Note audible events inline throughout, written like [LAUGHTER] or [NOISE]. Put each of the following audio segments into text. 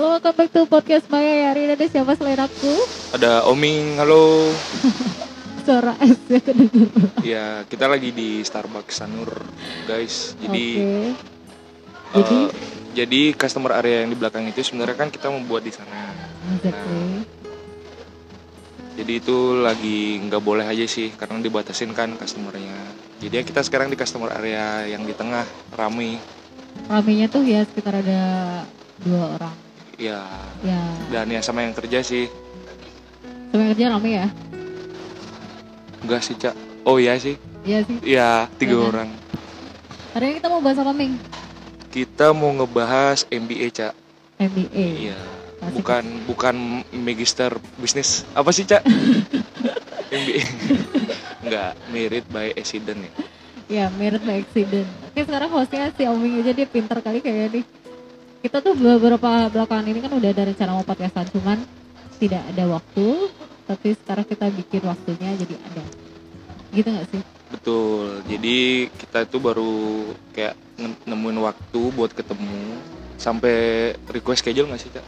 Halo, welcome back to podcast Maya Hari ini ada siapa selain aku? Ada Oming, halo. [LAUGHS] Suara S ya kedengeran. Ya, kita lagi di Starbucks Sanur, guys. Jadi, Oke. Jadi? eh, jadi customer area yang di belakang itu sebenarnya kan kita membuat di sana. Exactly. Jadi itu lagi nggak boleh aja sih, karena dibatasin kan customernya. Jadi ya kita sekarang di customer area yang di tengah, rame. Ramenya tuh ya sekitar ada dua orang. Ya, Ya, dan ya sama yang kerja sih, sama yang kerja rame ya? enggak sih, Cak. Oh iya sih, Iya sih. ya tiga Iya kan? orang. Hari ini kita mau bahas apa, Ming? Kita mau ngebahas MBA, Cak. MBA. Iya. Bukan bukan magister bisnis apa sih cak [LAUGHS] MBA [LAUGHS] nggak merit by accident ya Ya, merit by accident. Oke, sekarang hostnya si Oming aja dia pinter kali kayaknya nih. Kita tuh beberapa belakangan ini kan udah ada rencana mau podcastan, cuman tidak ada waktu. Tapi sekarang kita bikin waktunya jadi ada. Gitu gak sih? betul jadi kita itu baru kayak ne- nemuin waktu buat ketemu sampai request schedule nggak sih cak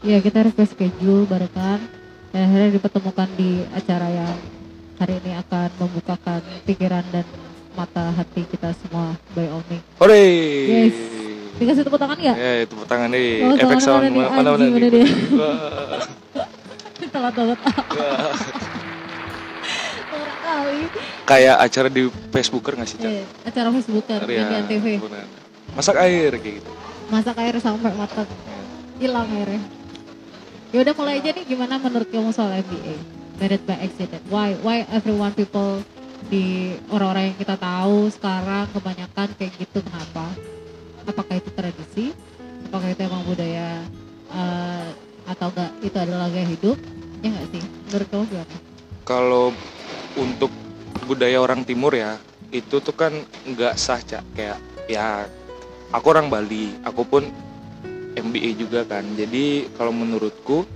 Ya, kita request schedule barengan. Dan akhirnya dipertemukan di acara yang hari ini akan membukakan pikiran dan mata hati kita semua by Oming. Hore Yes. Dikasih tepuk tangan nggak? ya tepuk tangan nih Oh, efek sound mana mana mana mana nih dia? [LAUGHS] [LAUGHS] Orang kali. kayak acara di Facebooker nggak sih cak Eh, acara Facebookan Iya, yang di benar. masak air kayak gitu Masak air sampai matang. Hilang airnya. Ya udah mulai aja nih gimana menurut kamu soal MBA? Married by accident. Why why everyone people di orang-orang yang kita tahu sekarang kebanyakan kayak gitu kenapa? Apakah itu tradisi? Apakah itu emang budaya eh, atau enggak itu adalah gaya hidup? Ya enggak sih? Menurut kamu gimana? kalau untuk budaya orang timur ya itu tuh kan nggak sah cak kayak ya aku orang Bali aku pun MBA juga kan jadi kalau menurutku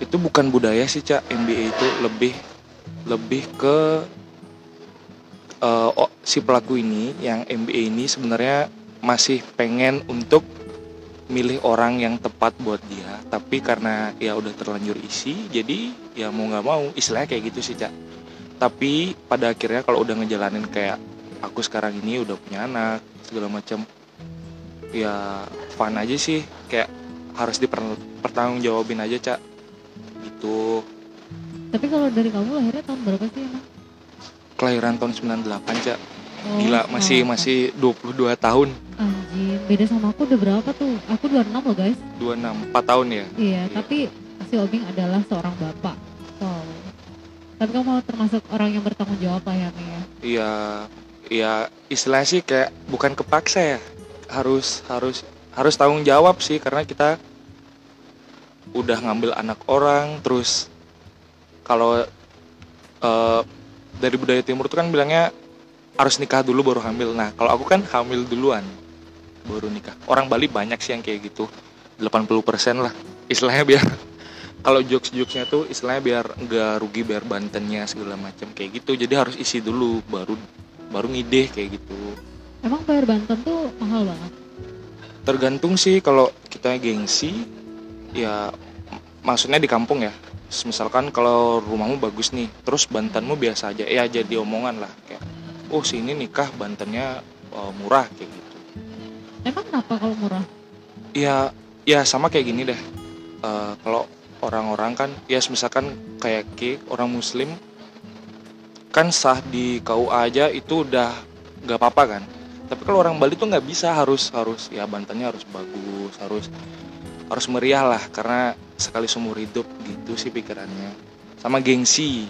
itu bukan budaya sih cak MBA itu lebih lebih ke eh, oh, si pelaku ini yang MBA ini sebenarnya masih pengen untuk milih orang yang tepat buat dia. Tapi karena ya udah terlanjur isi jadi ya mau nggak mau istilahnya kayak gitu sih cak. Tapi pada akhirnya kalau udah ngejalanin kayak aku sekarang ini udah punya anak segala macam ya fun aja sih. Kayak harus dipertanggungjawabin aja cak. Gitu. Tapi kalau dari kamu lahirnya tahun berapa sih emang? kelahiran tahun 98 cak Oh, gila masih sama. masih 22 tahun Anjir, beda sama aku udah berapa tuh? Aku 26 loh guys. 26 4 tahun ya Iya, Iya. tapi si Obing adalah seorang bapak. Wow. Tapi kamu termasuk orang yang bertanggung jawab lah ya, Mi, ya. Iya, ya istilahnya sih kayak bukan kepaksa ya. Harus harus harus tanggung jawab sih karena kita udah ngambil anak orang terus kalau eh, dari budaya timur tuh kan bilangnya harus nikah dulu baru hamil. Nah, kalau aku kan hamil duluan baru nikah. Orang Bali banyak sih yang kayak gitu. 80% lah. Istilahnya biar [LAUGHS] kalau jokes-jokesnya tuh istilahnya biar nggak rugi biar bantennya segala macam kayak gitu. Jadi harus isi dulu baru baru ngide kayak gitu. Emang bayar Banten tuh mahal banget. Tergantung sih kalau kita gengsi ya maksudnya di kampung ya. Misalkan kalau rumahmu bagus nih, terus bantenmu biasa aja, ya jadi omongan lah kayak, oh sini nikah bantennya eh, murah kayak gitu. Emang kenapa kalau murah? Ya, ya sama kayak gini deh. Eh, kalau orang-orang kan, ya misalkan kayak Ki, orang Muslim, kan sah di KUA aja itu udah nggak apa-apa kan. Tapi kalau orang Bali tuh nggak bisa harus harus ya bantannya harus bagus, harus harus meriah lah karena sekali seumur hidup gitu sih pikirannya. Sama gengsi.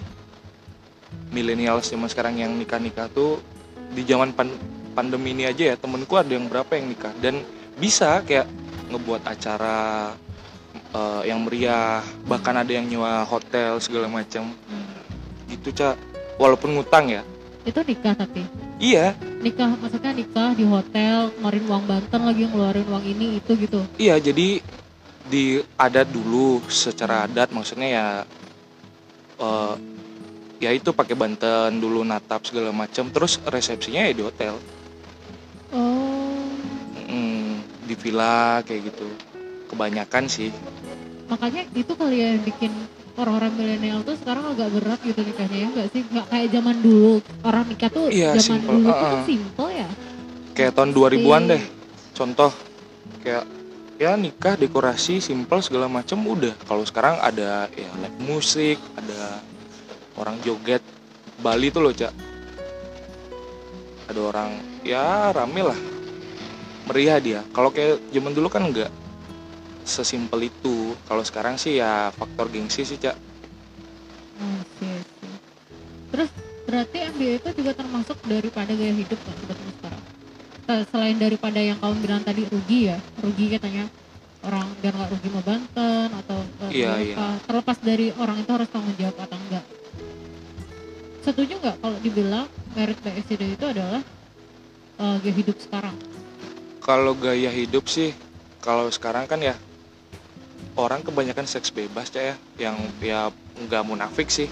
Milenial zaman sekarang yang nikah-nikah tuh di zaman pan- pandemi ini aja ya temenku ada yang berapa yang nikah. Dan bisa kayak ngebuat acara eh, yang meriah bahkan ada yang nyewa hotel segala macam gitu cak walaupun ngutang ya. Itu nikah tapi. iya. Nikah maksudnya nikah di hotel, ngeluarin uang Banten lagi ngeluarin uang ini itu gitu. iya jadi di adat dulu secara adat maksudnya ya eh, ya itu pakai banten dulu natap segala macam terus resepsinya ya di hotel. Oh. Mm, di villa kayak gitu. Kebanyakan sih. Makanya itu kali ya bikin orang-orang milenial tuh sekarang agak berat gitu nikahnya ya enggak sih? Nggak kayak zaman dulu. Orang nikah tuh Iya, zaman simple. dulu Uh-uh. kan simple ya. Kayak tahun 2000-an deh. Contoh kayak ya nikah dekorasi simple segala macam udah. Kalau sekarang ada ya live musik ada orang joget Bali tuh loh cak ada orang ya rame lah meriah dia kalau kayak zaman dulu kan enggak sesimpel itu kalau sekarang sih ya faktor gengsi sih cak Oke, oke. Terus berarti MBA itu juga termasuk daripada gaya hidup kan sebetulnya sekarang. Se- Selain daripada yang kamu bilang tadi rugi ya, rugi katanya orang biar nggak rugi mau Banten atau eh, Iya, apa. iya. Terlepas dari orang itu harus tanggung jawab atau enggak. Setuju nggak kalau dibilang merit accident itu adalah eh, gaya hidup sekarang? kalau gaya hidup sih kalau sekarang kan ya orang kebanyakan seks bebas ya. Yang ya nggak munafik sih.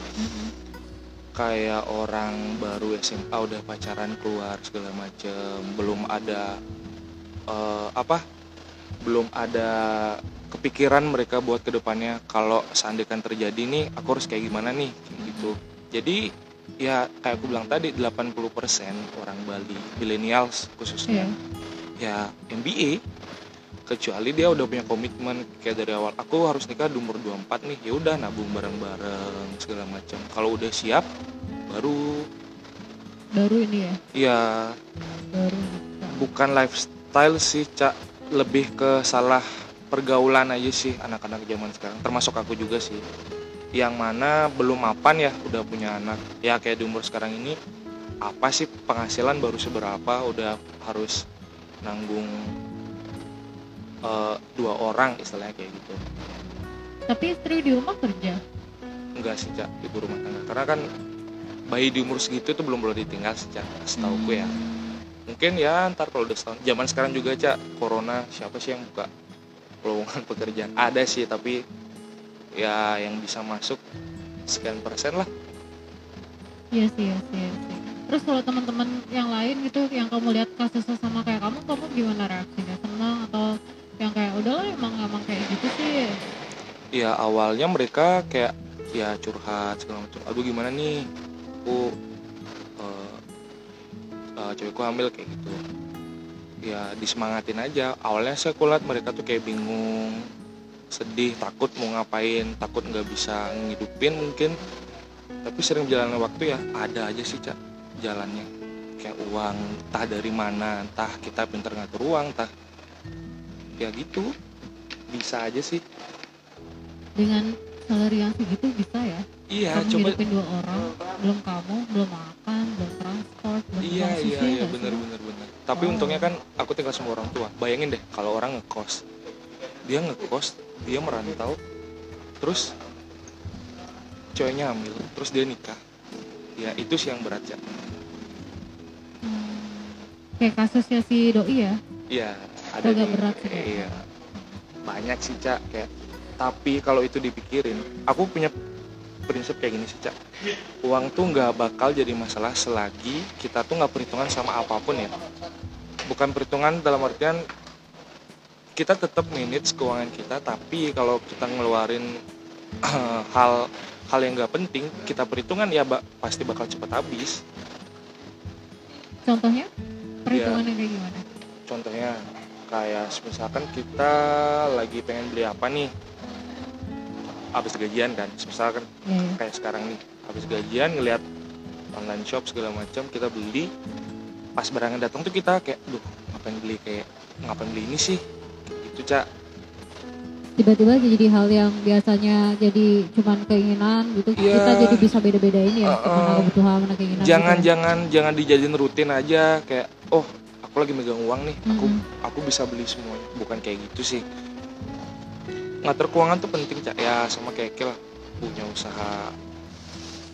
Kayak orang baru SMA udah pacaran keluar segala macem. Belum ada eh, apa? Belum ada kepikiran mereka buat ke depannya kalau seandainya terjadi nih aku harus kayak gimana nih? Gitu. Jadi ya kayak aku bilang tadi 80% orang Bali millennials khususnya Iya. ya MBA kecuali dia udah punya komitmen kayak dari awal aku harus nikah di umur 24 nih ya udah nabung bareng-bareng segala macam. Kalau udah siap baru. Baru ini ya, ya baru bukan lifestyle sih cak. Lebih ke salah pergaulan aja sih anak-anak zaman sekarang. Termasuk aku juga sih yang mana belum mapan ya udah punya anak. Ya kayak di umur sekarang ini apa sih penghasilan baru seberapa? Udah harus nanggung eh, dua orang istilahnya kayak gitu. Tapi istri di rumah kerja. enggak sih cak ibu rumah tangga. Karena kan bayi di umur segitu tuh belum boleh ditinggal sih cak setauku ya. Mungkin ya ntar kalau udah setahun zaman sekarang juga cak corona siapa sih yang buka lowongan [LAUGHS] pekerjaan? Ada sih tapi ya yang bisa masuk sekian persen lah Iya sih, iya sih, iya sih. Terus kalau teman-teman yang lain gitu, yang kamu lihat kasusnya sama kayak kamu, kamu gimana reaksinya? Senang atau yang kayak udahlah emang emang kayak gitu sih? ya awalnya mereka kayak ya curhat segala macam aduh gimana nih aku eh, eh, cewekku hamil kayak gitu ya disemangatin aja awalnya saya kulihat mereka tuh kayak bingung sedih takut mau ngapain takut nggak bisa ngidupin mungkin tapi sering berjalannya waktu ya ada aja sih cak jalannya kayak uang entah dari mana entah kita pinter ngatur uang entah ya gitu bisa aja sih Dengan salary yang segitu bisa ya? iya kamu coba dua orang, belum kamu, belum makan, belum transport, belum Iya iya iya benar sih? benar benar. Tapi Oh. untungnya kan aku tinggal sama orang tua. Bayangin deh kalau orang ngekos, dia ngekos, dia merantau, terus ceweknya hamil, terus dia nikah. Ya itu sih yang berat ya. Hmm. Kayak kasusnya si doi ya? Iya ada Agak di- berat sih. Iya banyak sih cak kayak. Tapi kalau itu dipikirin, aku punya prinsip kayak gini sih cak. Uang tuh nggak bakal jadi masalah selagi kita tuh nggak perhitungan sama apa pun ya. Bukan perhitungan dalam artian kita tetap manage keuangan kita, tapi kalau kita ngeluarin [CLEARS THROAT] hal hal yang nggak penting, kita perhitungan ya ba- pasti bakal cepat habis. Contohnya? Iya. Perhitungannya kayak gimana? Contohnya kayak misalkan kita lagi pengen beli apa nih, habis gajian kan, misalkan Iya, iya. kayak sekarang nih habis gajian ngelihat online shop segala macam kita beli pas barangnya datang tuh kita kayak duh ngapain beli kayak ngapain beli ini sih gitu cak Tiba-tiba jadi hal yang biasanya jadi cuman keinginan gitu, Iya. kita jadi bisa beda-bedain ya, Uh-uh. mana kebutuhan, mana keinginan. jangan gitu. jangan jangan dijadiin rutin aja kayak oh aku lagi megang uang nih aku Mm-mm. aku bisa beli semuanya bukan kayak gitu sih ngatur keuangan tuh penting cak ya sama kayak lah punya usaha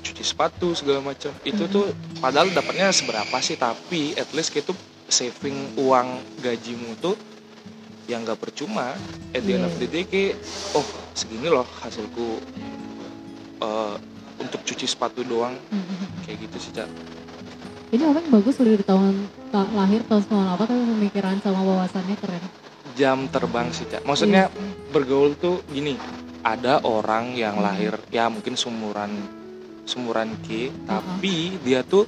cuci sepatu segala macam itu tuh padahal dapatnya seberapa sih tapi at least kayak tuh saving uang gajimu tuh yang nggak percuma at the end of the day kayak oh segini loh hasilku eh, untuk cuci sepatu doang Mm-mm. kayak gitu sih cak Ini orang bagus udah di tahun ta- lahir tahun 98 tapi pemikiran sama wawasannya keren. jam terbang sih cak maksudnya Iya sih. bergaul tuh gini ada orang yang lahir ya mungkin sumuran sumuran Ki tapi dia tuh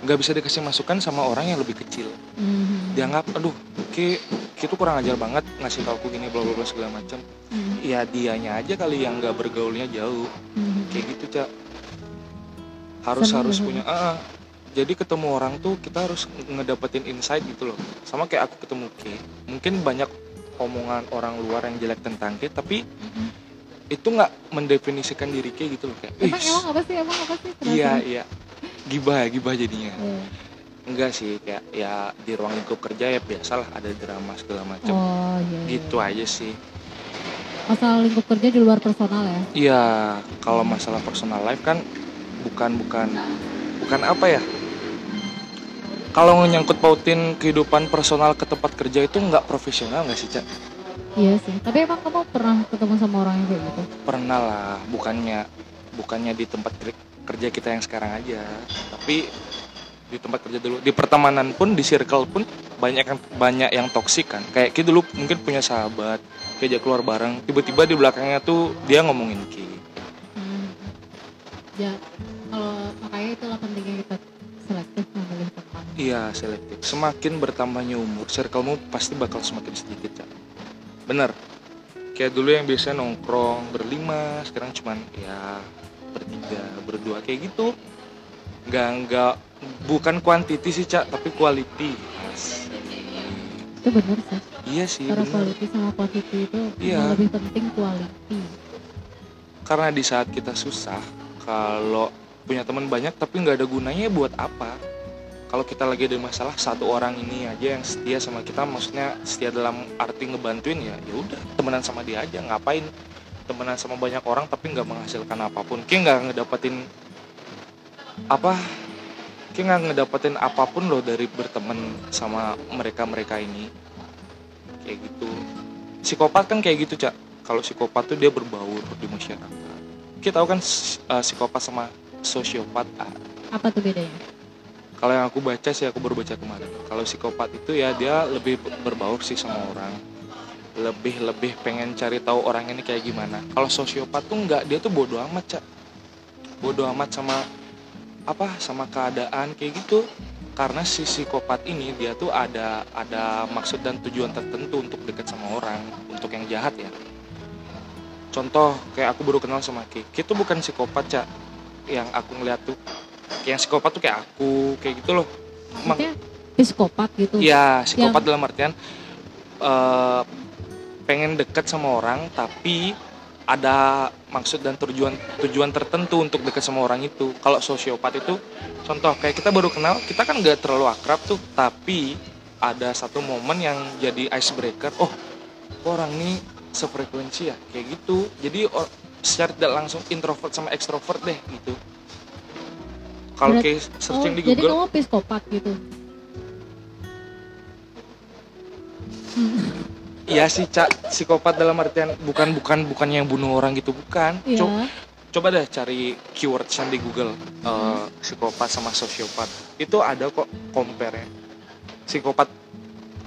nggak bisa dikasih masukan sama orang yang lebih kecil Mhm. dianggap aduh Ki Ki tuh kurang ajar banget ngasih tau aku gini bla bla bla segala macam Mhm. ya dianya aja kali yang nggak bergaulnya jauh Mhm. kayak gitu cak harus Seneng harus punya ah, ah. jadi ketemu orang tuh kita harus ngedapetin insight gitu loh sama kayak aku ketemu Ki mungkin banyak omongan orang luar yang jelek tentang Ki tapi Mhm. itu nggak mendefinisikan diri Ki gitu loh kayak Emang "Ih, emang apa sih? Emang apa sih? Iya iya gibah ya gibah jadinya Iya. Enggak sih kayak ya di ruang lingkup kerja ya biasalah ada drama segala macam Oh iya. iya. gitu aja sih Masalah lingkup kerja di luar personal ya. Iya, kalau masalah personal life kan bukan bukan bukan apa ya? Kalau nyangkut pautin kehidupan personal ke tempat kerja itu nggak profesional nggak sih, Cak? Iya sih. Tapi emang kamu pernah ketemu sama orang yang kayak gitu? Pernah lah, bukannya bukannya di tempat ker- kerja kita yang sekarang aja, tapi di tempat kerja dulu, di pertemanan pun, di circle pun banyak yang banyak yang toksik kan. Kayak kita dulu mungkin punya sahabat, diajak keluar bareng, tiba-tiba di belakangnya tuh dia ngomongin Ki. Hmm. Ya, kalau makanya itulah pentingnya kita selektif memilih teman. Iya selektif. Semakin bertambahnya umur, circlemu pasti bakal semakin sedikit, Cak. Bener. Kayak dulu yang biasanya nongkrong berlima, sekarang cuman ya bertiga, berdua kayak gitu. Nggak nggak bukan quantity sih, Cak, tapi quality. Asik. Itu benar sih. Iya sih. Karena bener. quality sama quantity itu Iya. yang lebih penting quality. Karena di saat kita susah, kalau punya teman banyak tapi nggak ada gunanya ya buat apa? Kalau kita lagi ada masalah satu orang ini aja yang setia sama kita, maksudnya setia dalam arti ngebantuin ya, ya udah temenan sama dia aja. Ngapain temenan sama banyak orang tapi nggak menghasilkan apa pun? Kayak nggak ngedapetin apa? Kayak nggak ngedapetin apa pun loh dari berteman sama mereka-mereka ini. Kayak gitu. Psikopat kan kayak gitu cak. Kalau psikopat tuh dia berbaur di masyarakat. Kita tahu kan uh, psikopat sama sosiopat. Ah, Apa tuh bedanya? kalau yang aku baca sih aku baru baca kemarin. Kalau psikopat itu ya dia lebih berbaur sih sama orang. Lebih lebih pengen cari tahu orang ini kayak gimana. Kalau sosiopat tuh enggak, dia tuh bodoh amat, Cak. Bodoh amat sama apa? Sama keadaan kayak gitu. Karena si psikopat ini dia tuh ada ada maksud dan tujuan tertentu untuk dekat sama orang, untuk yang jahat ya. Contoh kayak aku baru kenal sama Ki. Ki tuh bukan psikopat, Cak. Yang aku ngeliat tuh kayak yang psikopat tuh kayak aku, kayak gitu loh. Emang- Maksudnya psikopat gitu. Iya, psikopat dalam artian eh, pengen dekat sama orang tapi ada maksud dan tujuan tujuan tertentu untuk dekat sama orang itu. Kalau sosiopat itu contoh kayak kita baru kenal, kita kan nggak terlalu akrab tuh, tapi ada satu momen yang jadi icebreaker. Oh, orang ini sefrekuensi ya, kayak gitu. Jadi or- secara tidak langsung introvert sama ekstrovert deh gitu. Kalau kayak Oh, searching di jadi Google, kamu psikopat gitu. Iya sih cak psikopat dalam artian bukan bukan bukan yang bunuh orang gitu bukan. Iya. Co- coba deh cari keywords di Google eh, psikopat sama sosiopat itu ada kok compare Psikopat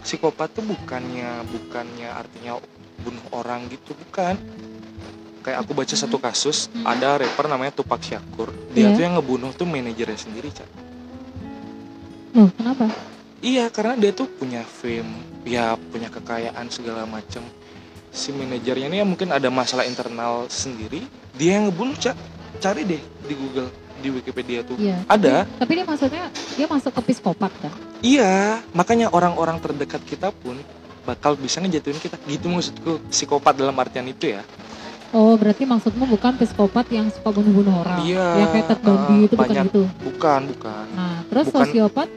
psikopat tuh bukannya bukannya artinya bunuh orang gitu bukan. Kayak aku baca satu kasus Hmm. ada rapper namanya Tupac Shakur dia Iya. tuh yang ngebunuh tuh manajernya sendiri cak. Loh, kenapa? Iya, karena dia tuh punya fame, ya punya kekayaan segala macam. Si manajernya ini ya mungkin ada masalah internal sendiri, dia yang ngebunuh, Cak. Cari deh di Google, di Wikipedia tuh. Iya. Ada. Tapi dia maksudnya dia masuk ke psikopat kan? Iya, makanya orang-orang terdekat kita pun bakal bisa ngejatuhin kita. Gitu maksudku, psikopat dalam artian itu ya. Oh, berarti maksudmu bukan psikopat yang suka bunuh-bunuh orang. Iya, Yang kayak Ted Bundy uh, itu bukan banyak. gitu. Bukan, bukan. Nah, terus Bukan. sosiopat?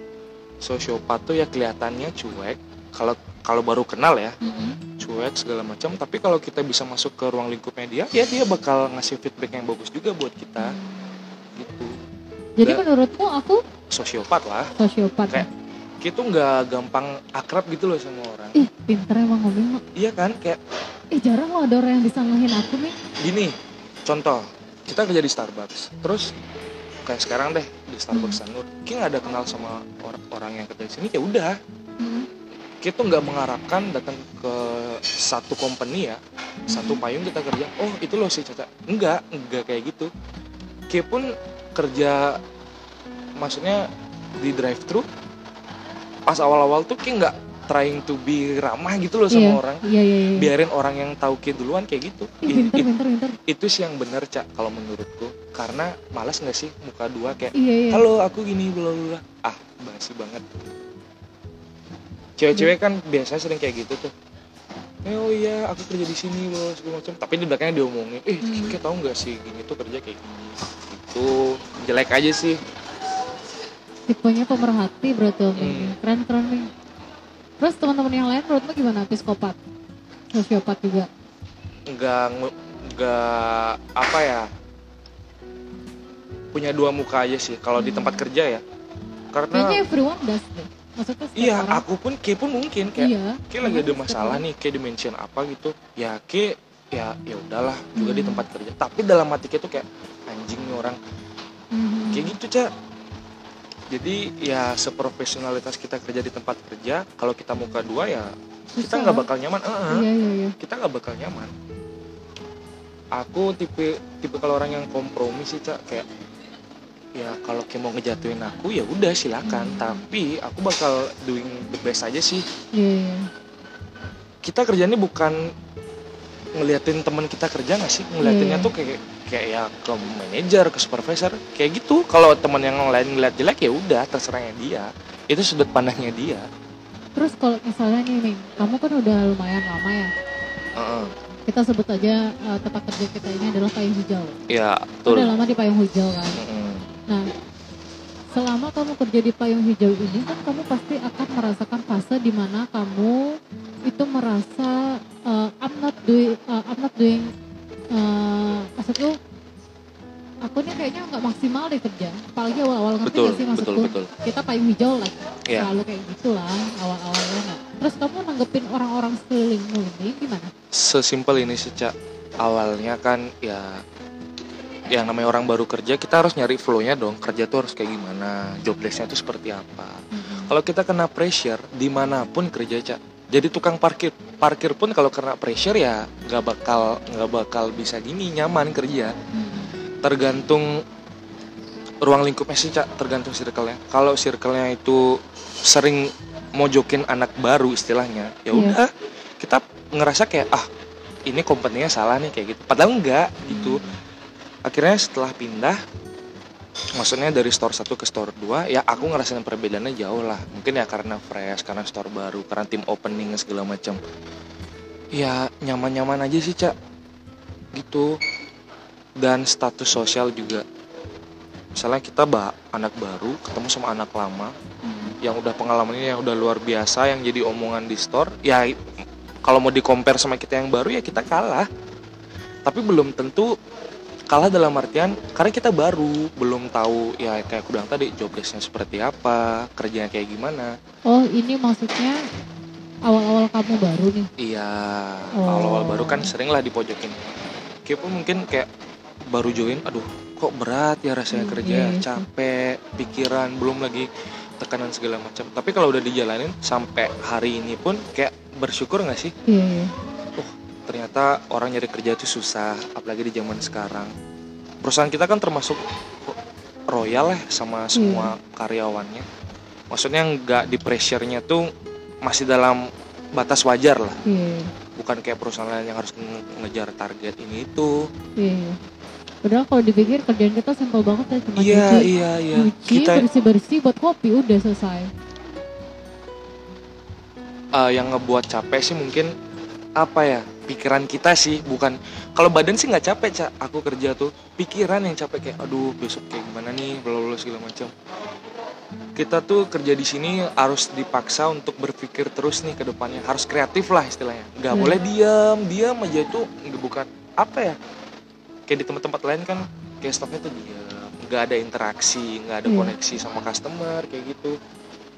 Sosiopat tuh ya kelihatannya cuek. Kalau kalau baru kenal ya, Mm-mm. cuek segala macam tapi kalau kita bisa masuk ke ruang lingkupnya dia ya dia bakal ngasih feedback yang bagus juga buat kita gitu Jadi Da- menurutmu aku sosiopat lah sosiopat. Kayak- kita nggak gampang akrab gitu loh sama orang Ih, pinter emang ngomong. iya kan kayak Ih, jarang loh ada orang yang bisa ngelahin aku nih. gini contoh kita kerja di Starbucks terus kayak sekarang deh di Starbucks Sanur kita nggak ada kenal sama orang orang yang kerja di sini ya udah Mm. kita nggak mengharapkan datang ke satu company ya satu Hmm. payung kita kerja oh itu loh sih caca enggak enggak kayak gitu Kayak pun kerja maksudnya di drive thru pas awal-awal tuh kayak nggak trying to be ramah gitu loh sama Iya, orang Iya iya iya. biarin orang yang tahu kayak duluan kayak gitu Ih, I- pinter i- pinter pinter. itu sih yang bener cak kalau menurutku karena malas nggak sih muka dua kayak Iya iya. halo aku gini bla bla bla." ah basi banget cewek-cewek kan biasanya sering kayak gitu tuh eh, oh iya aku kerja di sini loh segala macam tapi di belakangnya diomongin eh Hmm. Kike tahu nggak sih gini tuh kerja kayak gini itu jelek aja sih Tipenya pemerhati berarti Om Hmm. Keren keren nih. Terus teman-teman yang lain menurutmu gimana? Psikopat, sosiopat juga. nggak nge- nggak apa ya punya dua muka aja sih kalau di tempat kerja ya karena Kayaknya everyone does deh. Maksudnya iya orang. aku pun kayak pun mungkin kayak iya. kayak lagi ada Setiap masalah nih kayak dimension apa gitu ya kayak ya ya udahlah juga di Hmm. tempat kerja tapi dalam hati kayak tuh kayak anjing nih orang Mhm. kayak gitu cak jadi ya seprofesionalitas kita kerja di tempat kerja kalau kita muka dua ya kita Susah. nggak bakal nyaman Eh, eh, Iya iya iya. kita nggak bakal nyaman aku tipe tipe kalau orang yang kompromi sih cak kayak ya kalau kayak mau ngejatuhin aku ya udah silakan Hmm. tapi aku bakal doing the best aja sih Iya iya. kita kerjanya bukan ngeliatin teman kita kerja nggak sih ngeliatinnya Iya. tuh kayak kayak ya ke manajer ke supervisor kayak gitu kalau teman yang lain ngeliat jelek ya udah terserahnya dia itu sudut pandangnya dia Terus kalau misalnya nih, nih, kamu kan udah lumayan lama ya. Heeh. Kita sebut aja eh, tempat kerja kita ini adalah payung hijau. ya Udah betul lama di payung hijau kan. Heeh. Nah, selama kamu kerja di payung hijau ini kan kamu pasti akan merasakan fase di mana kamu itu merasa uh, I'm not doing uh, I'm not doing uh, maksudku aku nih kayaknya nggak maksimal deh kerja. Apalagi awal-awal ngerti betul nggak sih maksudku? betul betul. Kita payung hijau lah Iya. selalu kayak gitulah awal-awalnya nggak terus kamu nanggepin orang-orang sekelilingmu ini gimana? Sesimpel ini sih Cak. awalnya kan ya yang namanya orang baru kerja kita harus nyari flow-nya dong. Kerja tuh harus kayak gimana? Job desk-nya tuh seperti apa? Mhm. kalau kita kena pressure di mana pun kerja cak jadi tukang parkir parkir pun kalau kena pressure ya nggak bakal nggak bakal bisa gini nyaman kerja. Mhm. tergantung ruang lingkupnya sih cak tergantung circle-nya. Kalau circle-nya itu sering mojokin anak baru istilahnya Iya. ya udah kita ngerasa kayak ah ini kompetinya salah nih kayak gitu. Padahal enggak gitu. Akhirnya setelah pindah maksudnya dari store 1 ke store 2 ya aku ngerasain perbedaannya jauh lah. Mungkin ya karena fresh karena store baru karena tim opening segala macam. Ya nyaman-nyaman aja sih cak. Gitu. Dan status sosial juga. Misalnya kita bah anak baru ketemu sama anak lama Mhm. yang udah pengalamannya yang udah luar biasa yang jadi omongan di store ya kalau mau di compare sama kita yang baru ya kita kalah. Tapi belum tentu kalah dalam artian karena kita baru belum tahu ya kayak aku bilang tadi job desk-nya seperti apa kerjanya kayak gimana. Oh ini maksudnya awal-awal kamu baru nih? Iya Oh. awal-awal baru kan sering lah dipojokin. Kayak pun mungkin kayak baru join aduh kok berat ya rasanya Hmm, kerja iya, iya. capek pikiran belum lagi tekanan segala macam. Tapi kalau udah dijalanin sampai hari ini pun kayak bersyukur nggak sih? Iya iya ternyata orang nyari kerja itu susah apalagi di zaman sekarang. Perusahaan kita kan termasuk royal ya sama semua karyawannya. Maksudnya nggak di pressure-nya tuh masih dalam batas wajar lah. Iya bukan kayak perusahaan lain yang harus nge- ngejar target ini itu. Iya. Iya. Padahal kalau dipikir kerjaan kita simpel banget ya cuma iya nyuci, iya iya. nyuci kita bersih bersih buat kopi udah selesai. eh, yang ngebuat capek sih mungkin apa ya pikiran kita sih bukan. Kalau badan sih nggak capek cak aku kerja tuh pikiran yang capek kayak aduh besok kayak gimana nih bla bla segala macam. Kita tuh kerja di sini harus dipaksa untuk berpikir terus nih ke depannya. Harus kreatif lah istilahnya. Nggak Hmm. boleh diam. Diam aja itu nggak bukan apa ya? Kayak di tempat-tempat lain kan kayak stoknya tuh diam. Nggak ada interaksi nggak ada Iya. koneksi sama customer kayak gitu.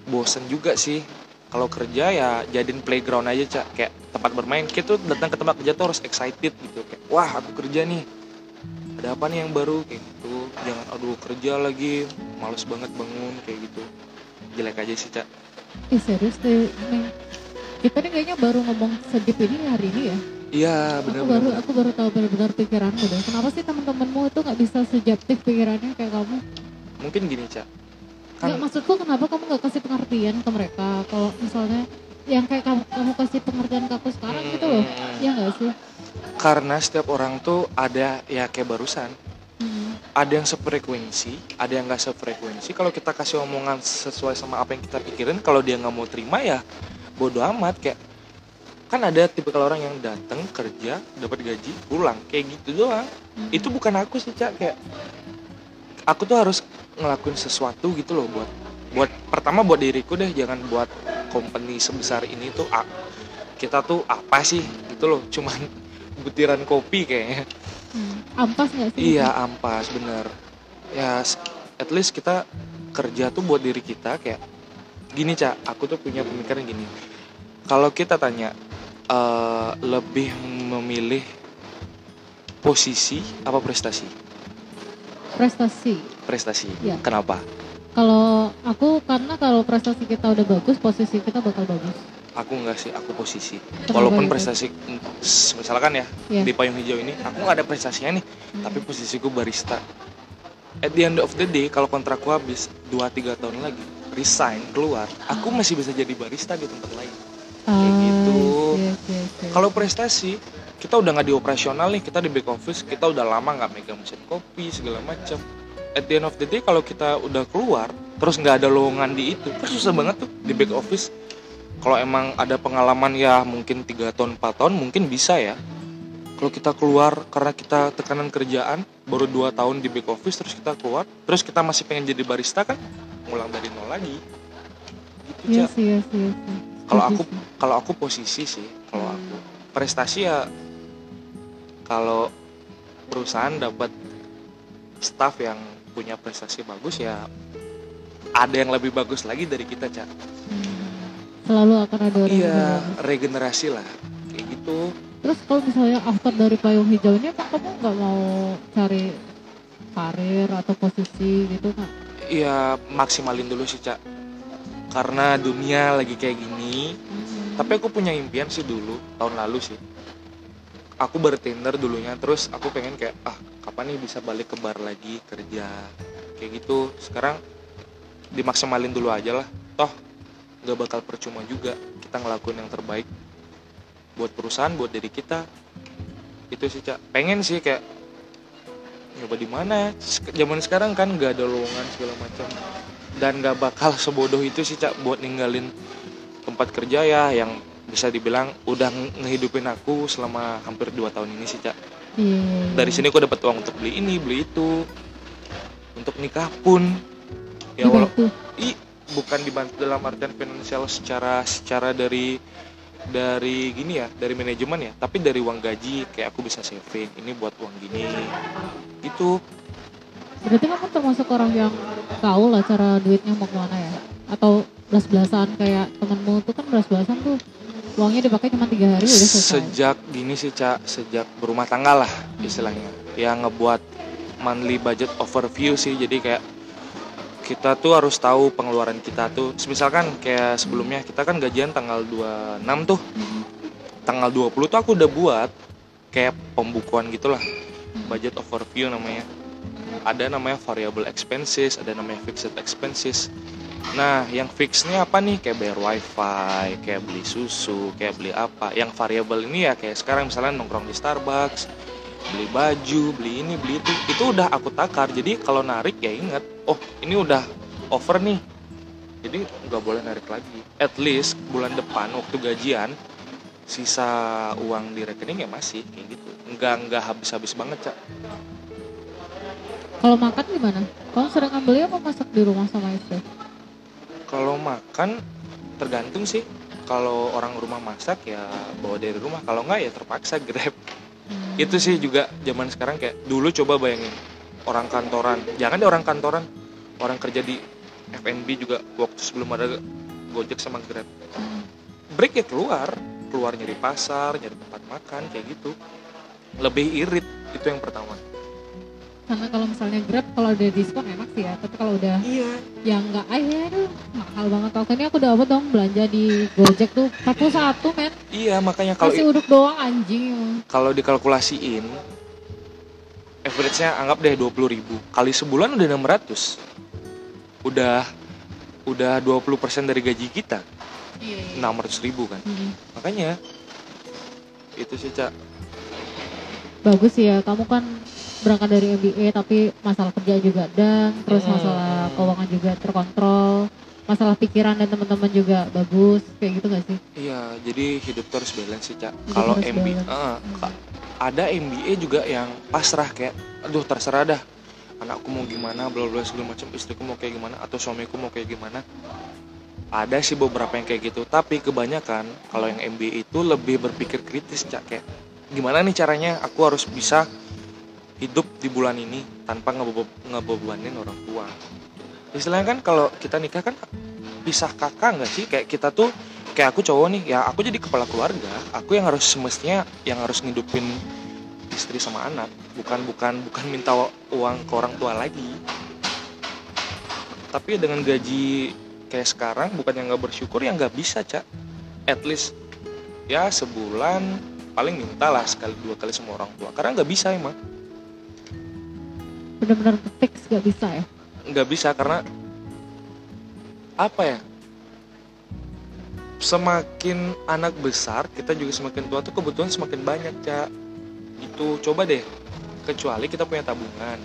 Bosen juga sih kalau kerja ya jadiin playground aja cak kayak tempat bermain. Kita tuh datang ke tempat kerja tuh harus excited gitu. Kayak wah aku kerja nih. Ada apa nih yang baru? Kayak gitu. Jangan aduh kerja lagi. Males banget bangun. Kayak gitu. Jelek aja sih cak Ih serius deh, Neng. Kita nih kayaknya baru ngomong sedip ini hari ini ya. iya Aku bener baru aku baru tahu benar-benar pikiranmu deh. Kenapa sih teman-temanmu itu nggak bisa sejeptif pikirannya kayak kamu? mungkin gini cak Nggak kan maksudku kenapa kamu nggak kasih pengertian ke mereka kalau misalnya yang kayak kamu, kamu kasih pengertian ke aku sekarang gitu loh. Ya nggak sih? karena setiap orang tuh ada ya kayak barusan Hmm. ada yang sefrekuensi, ada yang nggak sefrekuensi. Kalau kita kasih omongan sesuai sama apa yang kita pikirin, kalau dia nggak mau terima ya bodoh amat kayak kan ada tipe kalau orang yang datang kerja dapat gaji pulang kayak gitu doang. Hmm. Itu bukan aku sih cak kayak aku tuh harus ngelakuin sesuatu gitu loh buat buat pertama buat diriku deh jangan buat company sebesar ini tuh kita tuh apa sih gitu loh cuman [LAUGHS] butiran kopi kayaknya Hmm. Ampas nggak sih? Iya ampas bener ya at least kita kerja tuh buat diri kita kayak gini cak aku tuh punya pemikiran gini kalau kita tanya eh, lebih memilih posisi apa prestasi Prestasi. Prestasi Iya. kenapa Kalau aku karena kalau prestasi kita udah bagus, posisi kita bakal bagus. aku enggak sih aku posisi Kenapa walaupun gitu? prestasi mm, misalkan ya Iya. di payung hijau ini aku nggak ada prestasinya nih Hmm. tapi posisiku barista at the end of the day kalau kontrakku habis 2-3 tahun lagi resign keluar aku masih bisa jadi barista di tempat lain kayak gitu. Ah, iya, iya, iya. kalau prestasi kita udah nggak di operasional nih kita di back office kita udah lama nggak megang mesin kopi segala macam at the end of the day kalau kita udah keluar terus nggak ada lowongan di itu kan susah banget tuh di back office. Kalau emang ada pengalaman ya mungkin tiga tahun 4 tahun mungkin bisa ya. Kalau kita keluar karena kita tekanan kerjaan baru dua tahun di back office terus kita keluar terus kita masih pengen jadi barista kan ngulang dari nol lagi. Gitu iya sih, iya sih. Kalau aku kalau aku posisi sih kalau Hmm. aku. Prestasi ya kalau perusahaan dapat staff yang punya prestasi bagus ya ada yang lebih bagus lagi dari kita cak Hmm. Selalu akan ada orang iya regenerasi lah kayak gitu Terus kalau misalnya after dari payung hijau ini, apa kamu nggak mau cari karir atau posisi gitu nggak? Iya maksimalin dulu sih cak karena dunia lagi kayak gini Hmm. tapi aku punya impian sih dulu tahun lalu sih aku bartender dulunya terus aku pengen kayak ah kapan nih bisa balik ke bar lagi kerja kayak gitu. Sekarang dimaksimalin dulu aja lah. Toh nggak bakal percuma juga kita ngelakuin yang terbaik buat perusahaan buat diri kita. Itu sih cak pengen sih kayak nyoba di mana. Zaman sekarang kan nggak ada lowongan segala macam. Dan nggak bakal sebodoh itu sih cak buat ninggalin tempat kerja ya yang bisa dibilang udah nge- ngehidupin aku selama hampir dua tahun ini sih cak. Iya. dari sini aku dapat uang untuk beli ini beli itu. Untuk nikah pun. Ya Dibantu. walau i bukan dibantu dalam artian finansial secara secara dari dari gini ya dari manajemen ya tapi dari uang gaji. Kayak aku bisa saving ini buat uang gini. Gitu. Berarti kamu termasuk orang yang tahu lah cara duitnya mau ke mana ya? Atau belas-belasan kayak temenmu tuh kan belas-belasan tuh uangnya dipakai cuma tiga hari udah selesai. sejak gini sih cak sejak berumah tangga lah istilahnya. Yang ngebuat monthly budget overview sih jadi kayak kita tuh harus tahu pengeluaran kita tuh. Misalkan kayak sebelumnya kita kan gajian tanggal 26 tuh. Hmm. tanggal 20 tuh aku udah buat kayak pembukuan gitulah budget overview namanya. Ada namanya variable expenses ada namanya fixed expenses nah yang fixnya apa nih? Kayak bayar wifi kayak beli susu kayak beli apa. Yang variable ini ya kayak sekarang misalnya nongkrong di Starbucks beli baju beli ini beli itu. Itu udah aku takar. Jadi kalau narik ya inget oh ini udah over nih. Jadi nggak boleh narik lagi. At least bulan depan waktu gajian sisa uang di rekening ya masih kayak gitu. Nggak nggak habis habis banget cak. Kalau makan gimana? Kamu sering ngambilnya apa masak di rumah sama istri? Kalau makan tergantung sih. Kalau orang rumah masak ya bawa dari rumah. Kalau nggak ya terpaksa grab. Hmm. itu sih juga zaman sekarang kayak dulu coba bayangin orang kantoran. Jangan deh orang kantoran. Orang kerja di F&B juga waktu sebelum ada Gojek sama Grab. Hmm. break ya keluar. Keluar nyari pasar nyari tempat makan kayak gitu. Lebih irit. Itu yang pertama karena kalau misalnya Grab kalau udah diskon enak sih ya. Tapi kalau udah iya. yang nggak aduh mahal banget. Ini aku dapat dong belanja di Gojek tuh 41 men. Iya makanya kalau kasih uduk doang anjing. kalau dikalkulasiin average-nya anggap deh 20.000 ribu. Kali sebulan udah 600 udah udah 20% dari gaji kita. Iya 600 ribu kan. Makanya itu sih cak. Bagus ya kamu kan berangkat dari MBA tapi masalah kerja juga dan terus Hmm. masalah keuangan juga terkontrol masalah pikiran dan teman-teman juga bagus kayak gitu gak sih iya jadi hidup tuh harus balance sih cak kalau MBA balance. eh, Hmm. ada MBA juga yang pasrah kayak aduh terserah dah anakku mau gimana bla bla segala macam istriku mau kayak gimana atau suamiku mau kayak gimana ada sih beberapa yang kayak gitu tapi kebanyakan kalau yang MBA itu lebih berpikir kritis cak kayak gimana nih caranya aku harus bisa hidup di bulan ini tanpa ngebe- ngebebanin orang tua. Istilahnya kan kalau kita nikah kan pisah kakak nggak sih? Kayak kita tuh kayak aku cowok nih ya aku jadi kepala keluarga. Aku yang harus semestinya yang harus ngidupin istri sama anak. Bukan bukan bukan minta uang ke orang tua lagi. Tapi dengan gaji kayak sekarang bukan yang nggak bersyukur yang nggak bisa cak. At least ya sebulan paling minta lah sekali dua kali sama orang tua. Karena nggak bisa emang bener-bener fix gak bisa ya? Nggak bisa karena apa ya? Semakin anak besar kita juga semakin tua tuh kebutuhan semakin banyak cak. Itu coba deh kecuali kita punya tabungan.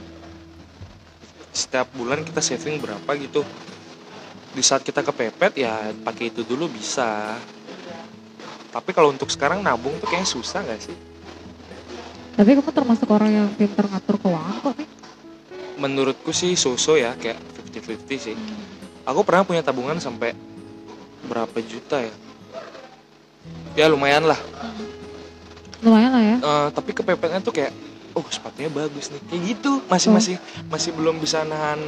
Setiap bulan kita saving berapa gitu. Di saat kita kepepet ya pakai itu dulu bisa. Tapi kalau untuk sekarang nabung tuh kayaknya susah nggak sih? Tapi kamu termasuk orang yang pintar ngatur menurutku sih so-so ya kayak 50-50 sih. Aku pernah punya tabungan sampai berapa juta ya? Ya lumayan lah. Lumayan lah ya. Eh, tapi kepepetnya tuh kayak oh sepatunya bagus nih. Kayak gitu. Masih Oh. masih masih belum bisa nahan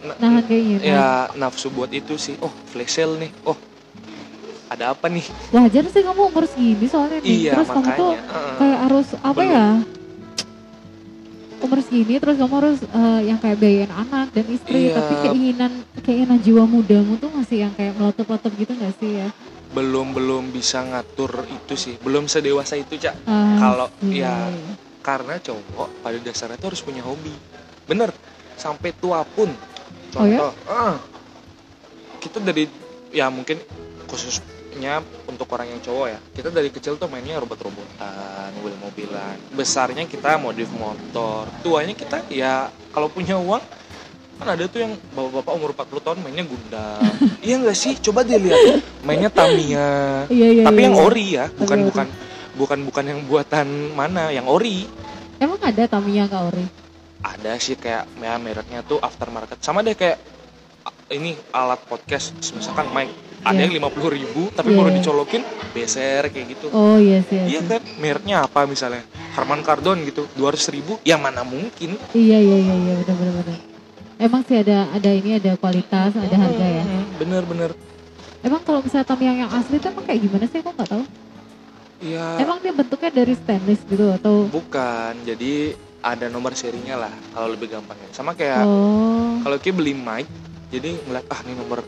na- nahan kayak gini. ya nafsu buat itu sih. Oh flash sale nih. Oh ada apa nih? Wajar sih kamu umur segini soalnya nih iya terus kamu makanya. Tuh Heeh. kayak harus apa Belum. ya umur segini terus kamu harus eh, yang kayak biayain anak dan istri Iya. tapi keinginan keinginan jiwa mudamu tuh masih yang kayak meletup-letup gitu gak sih ya belum belum bisa ngatur itu sih belum sedewasa itu cak Ah, Kalau- iya. ya. karena cowok pada dasarnya tuh harus punya hobi bener sampai tua pun Oh ya? contoh ah, kita dari ya mungkin khususnya untuk orang yang cowok ya. Kita dari kecil tuh mainnya robot-robotan mobil-mobilan. Besarnya kita modif motor tuanya kita ya kalau punya uang kan ada tuh yang bapak-bapak umur 40 tahun mainnya Gundam. [LAUGHS] Iya nggak sih? Coba dilihat mainnya Tamiya. Iya iya tapi iya, yang iya. ori ya bukan ori. bukan bukan bukan yang buatan mana yang ori. Emang ada Tamiya kak Ori? Ada sih kayak ya mereknya tuh aftermarket. Sama deh kayak ini alat podcast misalkan mic ada Iya. yang lima puluh ribu tapi Iya. baru dicolokin beser kayak gitu. Oh iya sih iya kan? Mereknya apa misalnya? Harman Kardon gitu dua ribu ya mana mungkin? Iya iya iya iya benar benar benar. Emang sih ada ada ini ada kualitas ada harga ya? Hmm, bener bener emang kalau misalnya Tamiya yang asli tuh emang kayak gimana sih? Aku nggak tahu. Ya emang dia bentuknya dari stainless gitu atau? Bukan jadi ada nomor serinya lah kalau lebih gampangnya sama kayak oh. kalau kayak beli mic jadi ngeliat ah ini nomor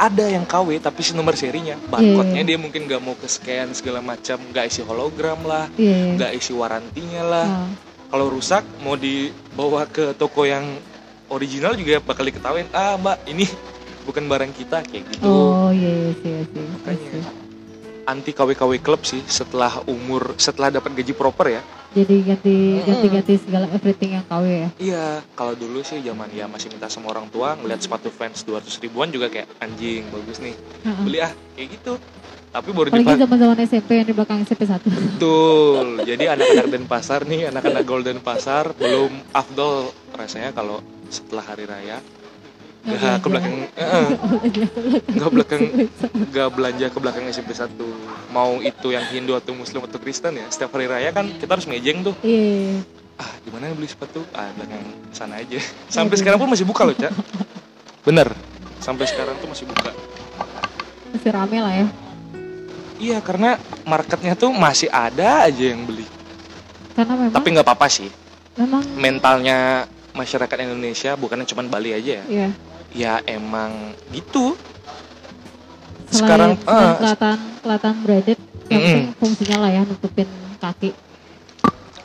ada yang KW tapi si nomor serinya barcode-nya dia mungkin nggak mau ke scan segala macam nggak isi hologram lah iya iya. nggak isi warantinya lah Ah. kalau rusak mau dibawa ke toko yang original juga bakal diketawain ah mbak ini bukan barang kita kayak gitu oh iya iya iya sih Makanya. Iya sih. anti KW KW klub sih setelah umur setelah dapat gaji proper ya jadi ganti Mm-mm. ganti ganti segala everything yang KW ya? Iya kalau dulu sih zaman ya masih minta sama orang tua ngeliat sepatu fans 200 ribuan juga kayak anjing bagus nih. Beli ah kayak gitu. Tapi baru apalagi zaman zaman SMP yang di belakang SMP satu. Betul. Jadi anak-anak Denpasar nih, anak-anak Golden Pasar belum afdol rasanya kalau setelah hari raya nggak ke belakang, nggak belakang, nggak belanja ke belakang SMP 1 Mau itu yang Hindu atau Muslim atau Kristen ya, setiap hari raya kan kita harus ngejeng tuh. iya Ah, di mana beli sepatu? Ah, belakang sana aja. Sampai sekarang pun masih buka loh, Cak. Bener. Sampai sekarang tuh masih buka. masih rame lah ya Iya, karena marketnya tuh masih ada aja yang beli. karena memang Tapi nggak apa-apa sih. memang mentalnya masyarakat Indonesia bukan cuma Bali aja ya. Iya. Ya emang gitu. Selain, Sekarang, selain ah, kelihatan kelihatan Mm-mm. penting fungsinya lah ya nutupin kaki.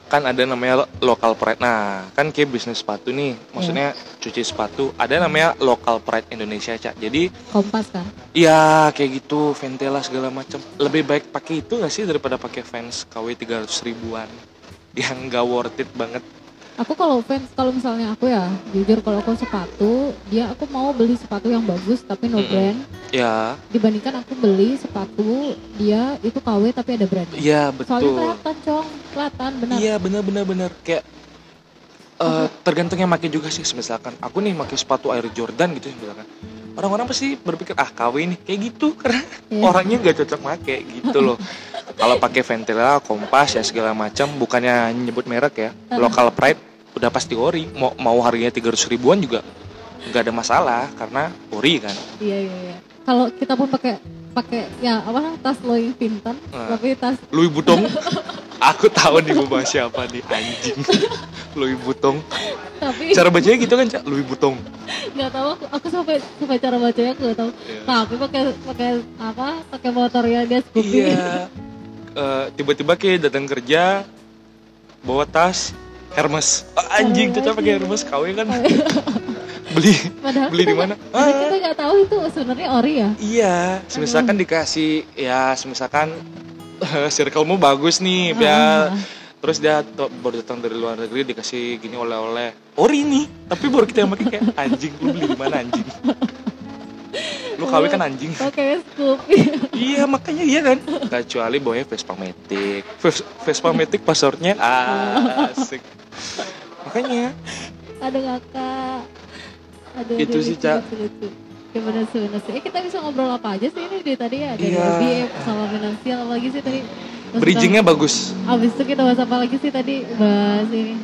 kan ada namanya lo- local pride. Nah, kan kayak bisnis sepatu nih, maksudnya cuci sepatu. Ada namanya local pride Indonesia, Cak. Jadi, Kompas kan. ya kayak gitu, Ventela segala macam. Lebih baik pakai itu gak sih daripada pakai fans KW 300 ribuan [LAUGHS] yang gak worth it banget. Aku kalau fans kalau misalnya aku ya jujur kalau aku sepatu dia aku mau beli sepatu yang bagus tapi no Mm-mm. brand. Ya, dibandingkan aku beli sepatu dia itu KW tapi ada iya Soalnya betul. kelihatan cong, kelihatan benar. Iya bener bener bener kayak eh tergantung yang pakai juga sih misalkan. Aku nih pakai sepatu Air Jordan gitu misalkan orang-orang pasti berpikir ah KW nih kayak gitu. [LAUGHS] Karena Iya. orangnya nggak cocok make gitu loh. [LAUGHS] Kalau pakai Ventela Kompas ya segala macam bukannya nyebut merek ya. Local pride udah pasti ori. Mau mau harganya 300 ribuan juga nggak ada masalah karena ori kan. Iya iya iya. Kalau kita pun pakai pakai ya apa tas Louis Vuitton Nah. tapi tas Louis Vuitton. [LAUGHS] Aku tahu nih bahas siapa nih anjing. Louis Vuitton tapi cara bacanya gitu kan Cak Louis Vuitton nggak tahu aku, aku sampai sampai cara bacanya aku nggak tahu. Iya. Tapi pakai pakai apa? Pakai motornya dia Scoopy. Iya. Eh, tiba-tiba kayak datang kerja bawa tas Hermes. Ah, anjing tuh pakai Hermes KW kan. [LAUGHS] beli Padahal beli di mana? [LAUGHS] Ah, kita nggak tahu itu sebenarnya ori ya. iya, semisalkan dikasih ya semisalkan [LAUGHS] circlemu bagus nih, biar Ah, terus dia baru datang dari luar negeri dikasih gini oleh-oleh. Ori nih, tapi baru kita yang pakai kayak anjing lu beli di mana anjing? Lu KW kan anjing. [LAUGHS] Pakai Scoopy. Iya makanya iya kan Kecuali bawanya Vespa Matic Ves- Vespa Matic passwordnya [LAUGHS] asik Makanya Ada kakak. Aduh, Itu sih, Cak. lucu. Ya sih. Eh kita bisa ngobrol apa aja sih ini dari tadi ya? Dari Iya. BM sama finansial apa lagi sih tadi? Bridgingnya bagus Abis itu kita bahas apa lagi sih tadi? Bahas ini.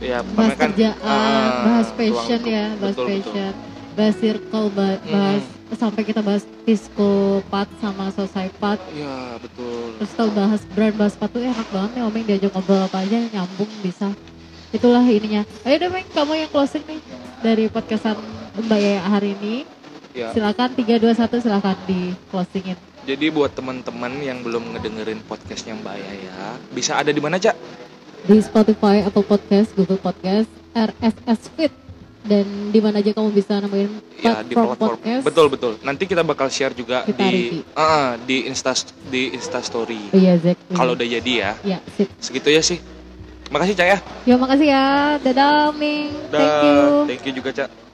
ya, Bahas kan, kerjaan, ah, bahas lingkup. ya, bahas Betul, betul. fashion. Bahas circle, ba- bahas sampai kita bahas disco pat sama society pat. Iya betul Terus kalau bahas brand, bahas sepatu eh, enak banget nih Omeng diajak ngobrol apa aja nyambung bisa. Itulah ininya. Ayo deh Meng, kamu yang closing nih dari podcastan Mbak Yaya hari ini. ya. Silakan 321 silakan di closingin. Jadi buat teman-teman yang belum ngedengerin podcastnya Mbak Yaya Bisa ada di mana Cak? Di Spotify, Apple Podcast, Google Podcast, RSS Feed dan di mana aja kamu bisa nemuin Ya di platform podcast. Betul betul Nanti kita bakal share juga Kita di ah, di Insta di Insta Story Iya, exactly. Kalau udah jadi ya ya, sip. Segitu ya sih Makasih Cak ya Ya makasih ya. Dadah Ming. Thank you. Thank you juga Cak